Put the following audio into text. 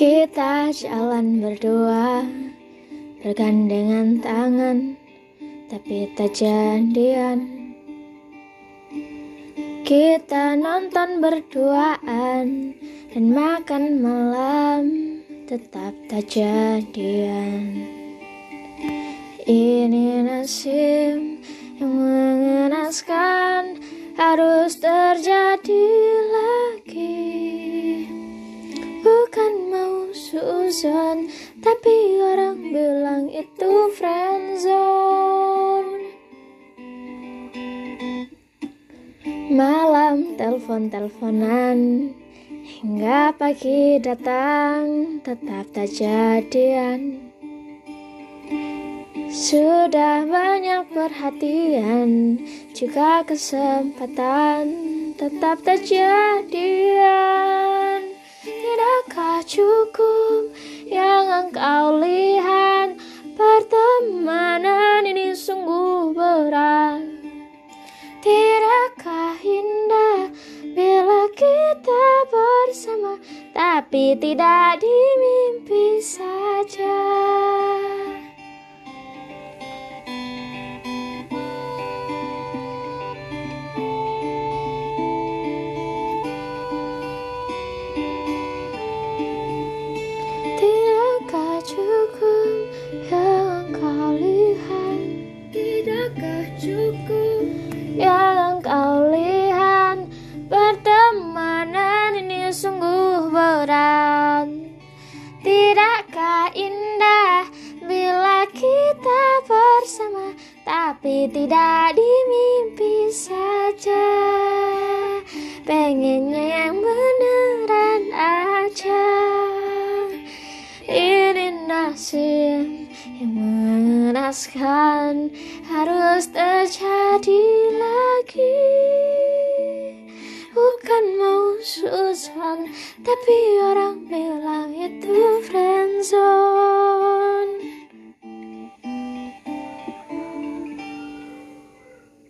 Kita jalan berdua Bergandengan tangan Tapi tak jadian. Kita nonton berduaan Dan makan malam Tetap tak jadian. Ini nasib yang mengenaskan Harus terjadi suzon Tapi orang bilang itu friendzone. Malam telepon-teleponan Hingga pagi datang Tetap tak jadian Sudah banyak perhatian Juga kesempatan Tetap tak jadian Tidakkah cukup yang engkau lihat Pertemanan ini sungguh berat. Tidakkah indah bila kita bersama Tapi tidak di cukup yang engkau lihat? Tidakkah cukup Yang engkau lihat? Pertemanan ini sungguh berat. Tidakkah indah Bila kita bersama Tapi tidak di mimpi saja? Pengennya yang beneran aja yang mengenaskan harus terjadi lagi. Bukan mau susah tapi orang bilang itu friend